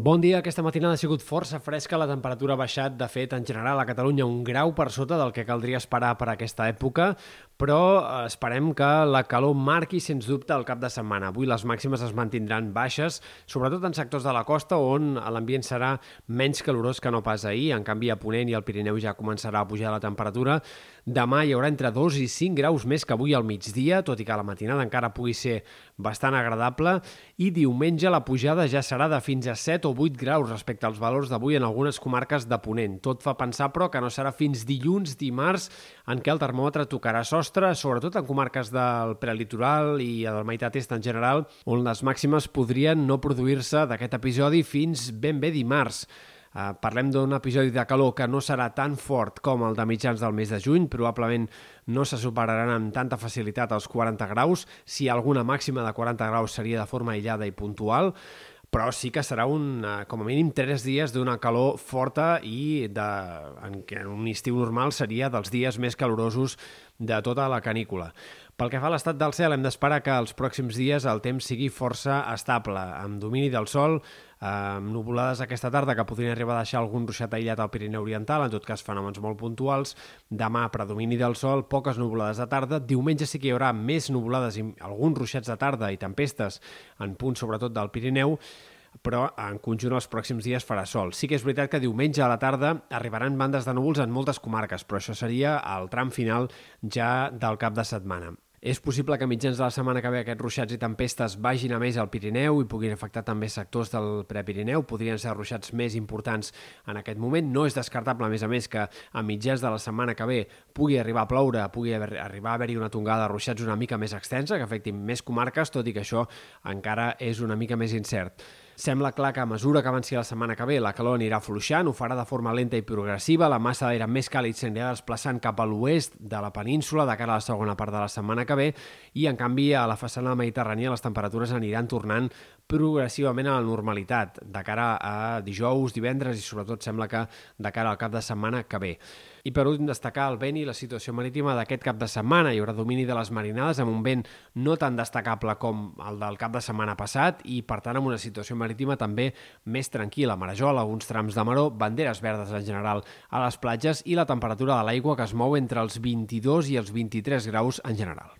Bon dia. Aquesta matinada ha sigut força fresca. La temperatura ha baixat, de fet, en general a Catalunya un grau per sota del que caldria esperar per aquesta època, però eh, esperem que la calor marqui, sens dubte, el cap de setmana. Avui les màximes es mantindran baixes, sobretot en sectors de la costa on l'ambient serà menys calorós que no pas ahir. En canvi, a Ponent i al Pirineu ja començarà a pujar la temperatura. Demà hi haurà entre 2 i 5 graus més que avui al migdia, tot i que la matinada encara pugui ser bastant agradable. I diumenge la pujada ja serà de fins a 7 o 8 graus respecte als valors d'avui en algunes comarques de Ponent. Tot fa pensar, però, que no serà fins dilluns, dimarts, en què el termòmetre tocarà sostre, sobretot en comarques del prelitoral i a la meitat est en general, on les màximes podrien no produir-se d'aquest episodi fins ben bé dimarts. Uh, parlem d'un episodi de calor que no serà tan fort com el de mitjans del mes de juny, probablement no se superaran amb tanta facilitat els 40 graus, si alguna màxima de 40 graus seria de forma aïllada i puntual, però sí que serà un, eh, com a mínim tres dies d'una calor forta i de, en en un estiu normal seria dels dies més calorosos de tota la canícula. Pel que fa a l'estat del cel, hem d'esperar que els pròxims dies el temps sigui força estable, amb domini del sol, amb nuvolades aquesta tarda que podrien arribar a deixar algun ruixat aïllat al Pirineu Oriental, en tot cas fenòmens molt puntuals. Demà, predomini del sol, poques nuvolades de tarda. Diumenge sí que hi haurà més nuvolades i alguns ruixats de tarda i tempestes en punts sobretot del Pirineu, però en conjunt els pròxims dies farà sol. Sí que és veritat que diumenge a la tarda arribaran bandes de núvols en moltes comarques, però això seria el tram final ja del cap de setmana. És possible que mitjans de la setmana que ve aquests ruixats i tempestes vagin a més al Pirineu i puguin afectar també sectors del Prepirineu. Podrien ser ruixats més importants en aquest moment. No és descartable, a més a més, que a mitjans de la setmana que ve pugui arribar a ploure, pugui haver, arribar a haver-hi una tongada de ruixats una mica més extensa, que afectin més comarques, tot i que això encara és una mica més incert. Sembla clar que a mesura que avanci la setmana que ve la calor anirà fluixant, ho farà de forma lenta i progressiva, la massa d'aire més càlid s'anirà desplaçant cap a l'oest de la península de cara a la segona part de la setmana que ve i en canvi a la façana mediterrània les temperatures aniran tornant progressivament a la normalitat de cara a dijous, divendres i sobretot sembla que de cara al cap de setmana que ve. I per últim, destacar el vent i la situació marítima d'aquest cap de setmana. Hi haurà domini de les marinades amb un vent no tan destacable com el del cap de setmana passat i, per tant, amb una situació marítima també més tranquil·la. Marajol, alguns trams de maró, banderes verdes en general a les platges i la temperatura de l'aigua que es mou entre els 22 i els 23 graus en general.